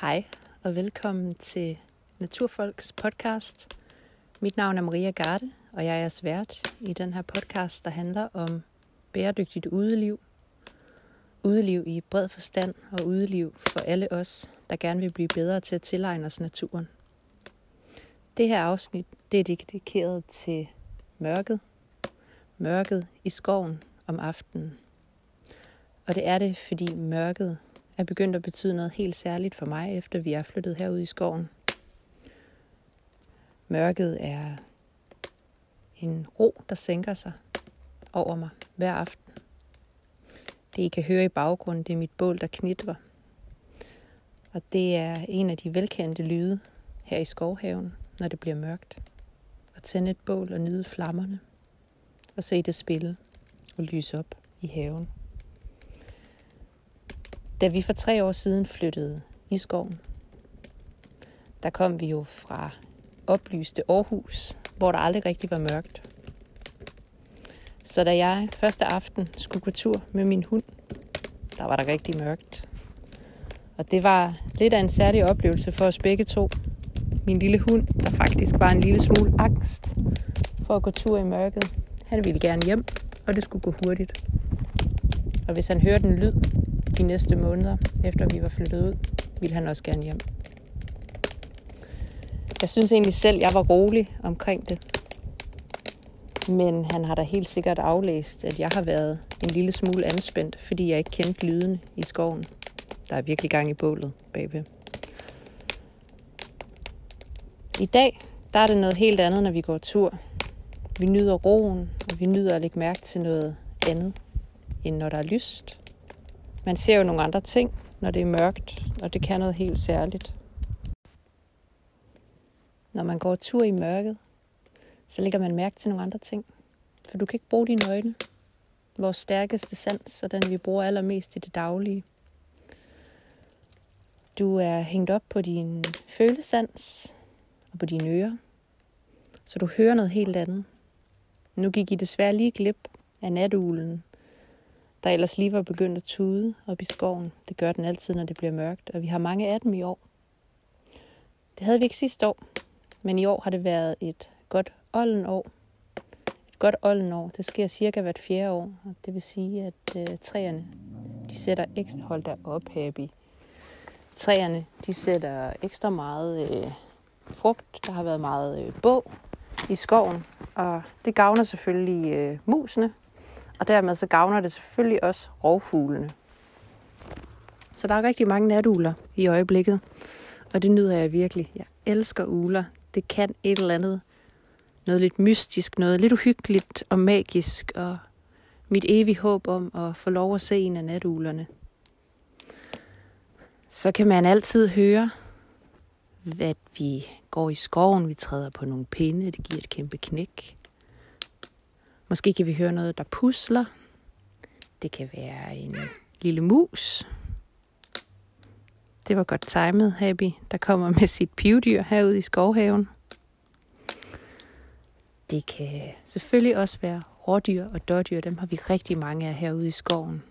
Hej og velkommen til Naturfolks podcast. Mit navn er Maria Garde, og jeg er jeres vært i den her podcast, der handler om bæredygtigt udeliv. Udeliv i bred forstand og udeliv for alle os, der gerne vil blive bedre til at tilegne os naturen. Det her afsnit det er dedikeret til mørket. Mørket i skoven om aftenen. Og det er det, fordi mørket er begyndt at betyde noget helt særligt for mig, efter vi er flyttet herud i skoven. Mørket er en ro, der sænker sig over mig hver aften. Det I kan høre i baggrunden, det er mit bål, der knitrer. Og det er en af de velkendte lyde her i skovhaven, når det bliver mørkt. At tænde et bål og nyde flammerne. Og se det spille og lyse op i haven. Da vi for tre år siden flyttede i skoven, der kom vi jo fra oplyste Aarhus, hvor der aldrig rigtig var mørkt. Så da jeg første aften skulle gå tur med min hund, der var der rigtig mørkt. Og det var lidt af en særlig oplevelse for os begge to. Min lille hund, der faktisk var en lille smule angst for at gå tur i mørket. Han ville gerne hjem, og det skulle gå hurtigt. Og hvis han hørte en lyd, de næste måneder, efter vi var flyttet ud, ville han også gerne hjem. Jeg synes egentlig selv, jeg var rolig omkring det. Men han har da helt sikkert aflæst, at jeg har været en lille smule anspændt, fordi jeg ikke kendte lyden i skoven. Der er virkelig gang i bålet bagved. I dag, der er det noget helt andet, når vi går tur. Vi nyder roen, og vi nyder at lægge mærke til noget andet, end når der er lyst man ser jo nogle andre ting, når det er mørkt, og det kan noget helt særligt. Når man går tur i mørket, så lægger man mærke til nogle andre ting. For du kan ikke bruge dine øjne. Vores stærkeste sans er den, vi bruger allermest i det daglige. Du er hængt op på din følesans og på dine ører, så du hører noget helt andet. Nu gik I desværre lige glip af natulen der ellers lige var begyndt at tude op i skoven. Det gør den altid, når det bliver mørkt, og vi har mange af dem i år. Det havde vi ikke sidste år, men i år har det været et godt oldenår. Et godt oldenår, det sker cirka hvert fjerde år, og det vil sige, at øh, træerne, de sætter ekstra, hold der op, happy. Træerne, de sætter ekstra meget øh, frugt. Der har været meget øh, bog i skoven, og det gavner selvfølgelig øh, musene, og dermed så gavner det selvfølgelig også rovfuglene. Så der er rigtig mange natugler i øjeblikket, og det nyder jeg virkelig. Jeg elsker ugler. Det kan et eller andet. Noget lidt mystisk, noget lidt uhyggeligt og magisk, og mit evige håb om at få lov at se en af natuglerne. Så kan man altid høre, at vi går i skoven, vi træder på nogle pinde, det giver et kæmpe knæk. Måske kan vi høre noget, der pusler. Det kan være en lille mus. Det var godt timet, Happy, der kommer med sit pivdyr herude i skovhaven. Det kan selvfølgelig også være rådyr og dårdyr. Dem har vi rigtig mange af herude i skoven.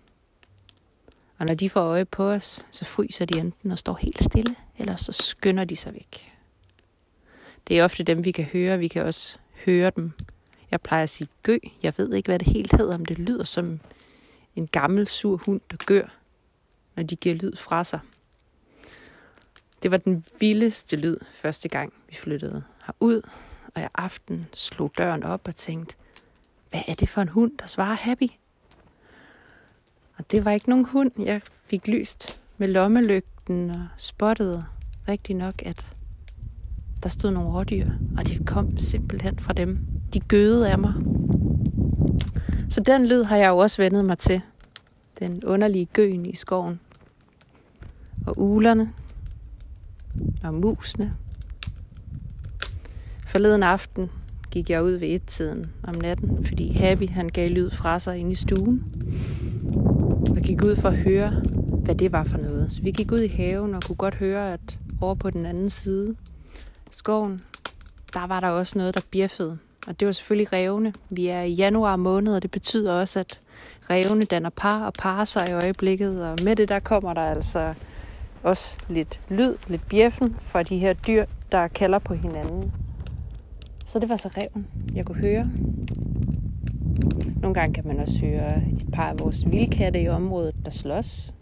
Og når de får øje på os, så fryser de enten og står helt stille, eller så skynder de sig væk. Det er ofte dem, vi kan høre. Vi kan også høre dem jeg plejer at sige gø. Jeg ved ikke, hvad det helt hedder, om det lyder som en gammel sur hund, der gør, når de giver lyd fra sig. Det var den vildeste lyd første gang, vi flyttede herud, og jeg aften slog døren op og tænkte, hvad er det for en hund, der svarer happy? Og det var ikke nogen hund. Jeg fik lyst med lommelygten og spottede rigtig nok, at der stod nogle rådyr, og de kom simpelthen fra dem. De gøede af mig. Så den lyd har jeg jo også vendet mig til. Den underlige gøen i skoven. Og ulerne. Og musene. Forleden aften gik jeg ud ved et-tiden om natten, fordi Happy han gav lyd fra sig ind i stuen. Og gik ud for at høre, hvad det var for noget. Så vi gik ud i haven og kunne godt høre, at over på den anden side, skoven, der var der også noget, der bjeffede. Og det var selvfølgelig revne. Vi er i januar måned, og det betyder også, at revne danner par og parer sig i øjeblikket. Og med det der kommer der altså også lidt lyd, lidt bjeffen fra de her dyr, der kalder på hinanden. Så det var så reven, jeg kunne høre. Nogle gange kan man også høre et par af vores vildkatte i området, der slås.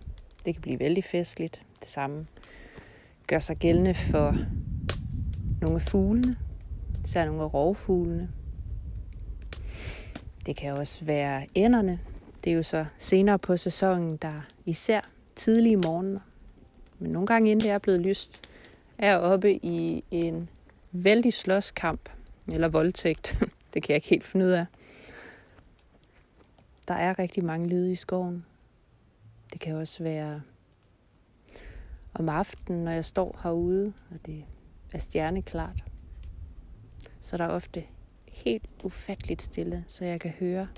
Det kan blive vældig festligt. Det samme gør sig gældende for nogle af fuglene, især nogle af rovfuglene. Det kan også være ænderne. Det er jo så senere på sæsonen, der især tidlige morgener, men nogle gange inden det er blevet lyst, er oppe i en vældig slåskamp, eller voldtægt. det kan jeg ikke helt finde ud af. Der er rigtig mange lyde i skoven. Det kan også være om aftenen, når jeg står herude, og det er stjerneklart. Så der er ofte helt ufatteligt stille, så jeg kan høre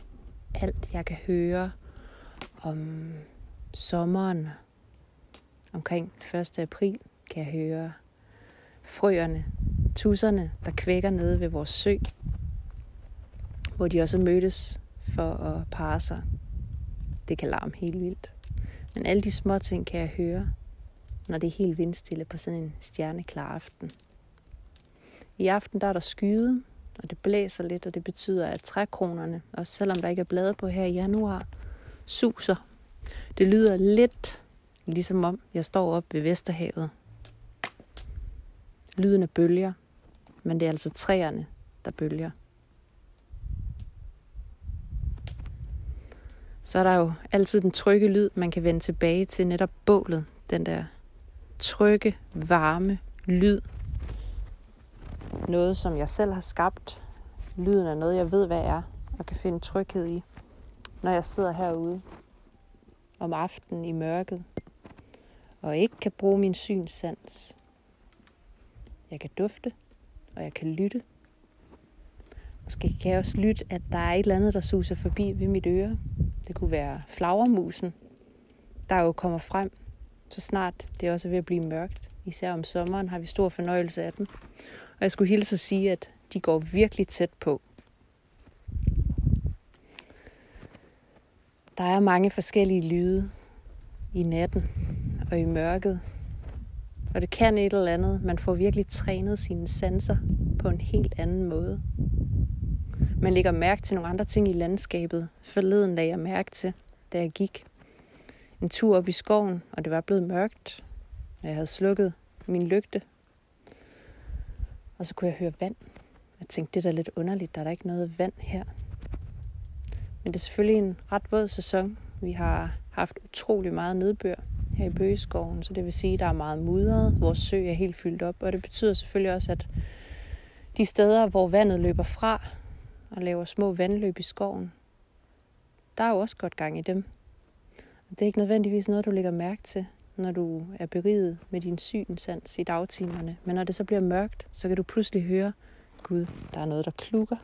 alt. Jeg kan høre om sommeren. Omkring 1. april kan jeg høre frøerne, tusserne, der kvækker nede ved vores sø, hvor de også mødtes for at parre sig. Det kan larme helt vildt. Men alle de små ting kan jeg høre, når det er helt vindstille på sådan en stjerneklar aften. I aften der er der skyde, og det blæser lidt, og det betyder, at trækronerne, også selvom der ikke er blade på her i januar, suser. Det lyder lidt ligesom om jeg står op ved Vesterhavet. Lyden af bølger, men det er altså træerne, der bølger. Så er der jo altid den trygge lyd, man kan vende tilbage til netop bålet. Den der trygge, varme lyd. Noget, som jeg selv har skabt. Lyden er noget, jeg ved, hvad er, og kan finde tryghed i, når jeg sidder herude om aftenen i mørket, og ikke kan bruge min synssans. Jeg kan dufte, og jeg kan lytte. Måske kan jeg også lytte, at der er et eller andet, der suser forbi ved mit øre. Det kunne være flagermusen, der jo kommer frem, så snart det også er ved at blive mørkt. Især om sommeren har vi stor fornøjelse af dem. Og jeg skulle hilse at sige, at de går virkelig tæt på. Der er mange forskellige lyde i natten og i mørket. Og det kan et eller andet. Man får virkelig trænet sine sanser på en helt anden måde. Man lægger mærke til nogle andre ting i landskabet. Forleden lagde jeg mærke til, da jeg gik en tur op i skoven, og det var blevet mørkt. Jeg havde slukket min lygte. Og så kunne jeg høre vand. Jeg tænkte, det er da lidt underligt, der er der ikke noget vand her. Men det er selvfølgelig en ret våd sæson. Vi har haft utrolig meget nedbør her i Bøgeskoven, så det vil sige, at der er meget mudret. Vores sø er helt fyldt op, og det betyder selvfølgelig også, at de steder, hvor vandet løber fra og laver små vandløb i skoven, der er jo også godt gang i dem. Det er ikke nødvendigvis noget, du lægger mærke til, når du er beriget med din synsans i dagtimerne. Men når det så bliver mørkt, så kan du pludselig høre, Gud, der er noget, der klukker.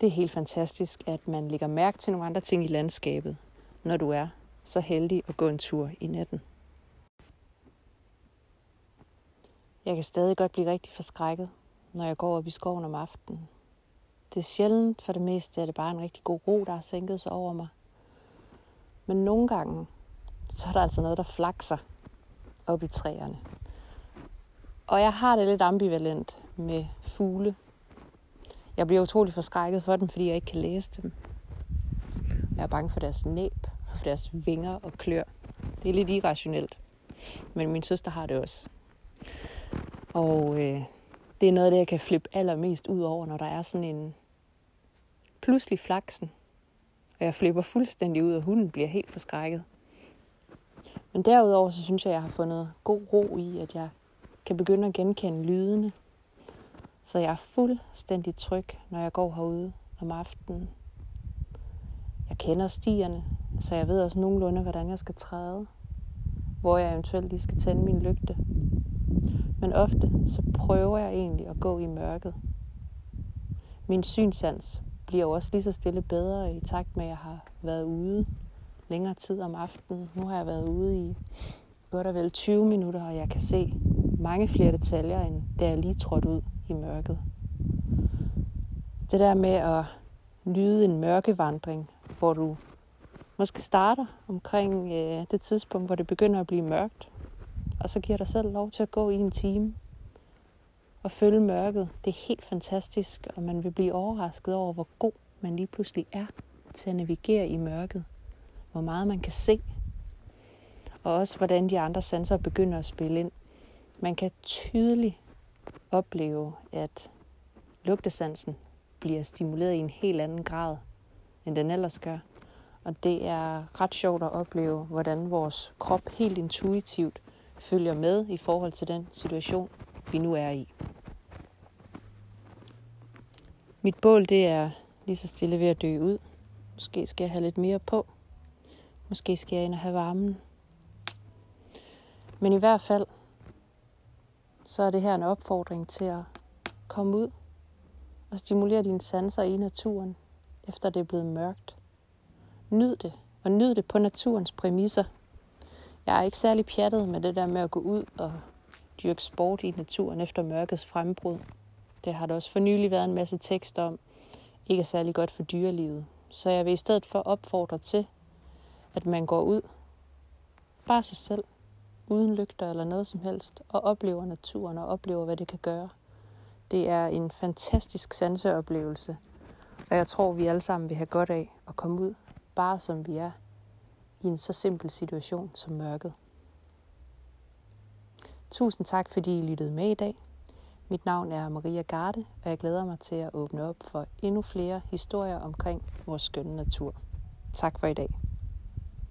Det er helt fantastisk, at man lægger mærke til nogle andre ting i landskabet, når du er så heldig at gå en tur i natten. Jeg kan stadig godt blive rigtig forskrækket, når jeg går op i skoven om aftenen. Det er sjældent, for det meste er det bare en rigtig god ro, der har sænket sig over mig. Men nogle gange, så er der altså noget, der flakser op i træerne. Og jeg har det lidt ambivalent med fugle. Jeg bliver utrolig forskrækket for dem, fordi jeg ikke kan læse dem. Jeg er bange for deres næb, for deres vinger og klør. Det er lidt irrationelt. Men min søster har det også. Og øh, det er noget af det, jeg kan flippe allermest ud over, når der er sådan en pludselig flaksen. Og jeg flipper fuldstændig ud, og hunden bliver helt forskrækket. Men derudover, så synes jeg, jeg har fundet god ro i, at jeg kan begynde at genkende lydene. Så jeg er fuldstændig tryg, når jeg går herude om aftenen. Jeg kender stierne, så jeg ved også nogenlunde, hvordan jeg skal træde. Hvor jeg eventuelt lige skal tænde min lygte. Men ofte så prøver jeg egentlig at gå i mørket. Min synsans bliver jo også lige så stille bedre i takt med, at jeg har været ude længere tid om aftenen. Nu har jeg været ude i godt og vel 20 minutter, og jeg kan se mange flere detaljer, end da jeg lige trådte ud i mørket. Det der med at nyde en mørkevandring, hvor du måske starter omkring øh, det tidspunkt, hvor det begynder at blive mørkt, og så giver dig selv lov til at gå i en time og følge mørket. Det er helt fantastisk, og man vil blive overrasket over, hvor god man lige pludselig er til at navigere i mørket. Hvor meget man kan se, og også hvordan de andre sanser begynder at spille ind. Man kan tydeligt opleve, at lugtesansen bliver stimuleret i en helt anden grad, end den ellers gør. Og det er ret sjovt at opleve, hvordan vores krop helt intuitivt følger med i forhold til den situation, vi nu er i. Mit bål det er lige så stille ved at dø ud. Måske skal jeg have lidt mere på. Måske skal jeg ind og have varmen. Men i hvert fald, så er det her en opfordring til at komme ud og stimulere dine sanser i naturen, efter det er blevet mørkt. Nyd det, og nyd det på naturens præmisser. Jeg er ikke særlig pjattet med det der med at gå ud og dyrke sport i naturen efter mørkets frembrud. Det har der også for nylig været en masse tekst om. Ikke er særlig godt for dyrelivet. Så jeg vil i stedet for opfordre til, at man går ud, bare sig selv, uden lygter eller noget som helst, og oplever naturen og oplever, hvad det kan gøre. Det er en fantastisk sanseoplevelse, og jeg tror, vi alle sammen vil have godt af at komme ud, bare som vi er, i en så simpel situation som mørket. Tusind tak, fordi I lyttede med i dag. Mit navn er Maria Garde, og jeg glæder mig til at åbne op for endnu flere historier omkring vores skønne natur. Tak for i dag.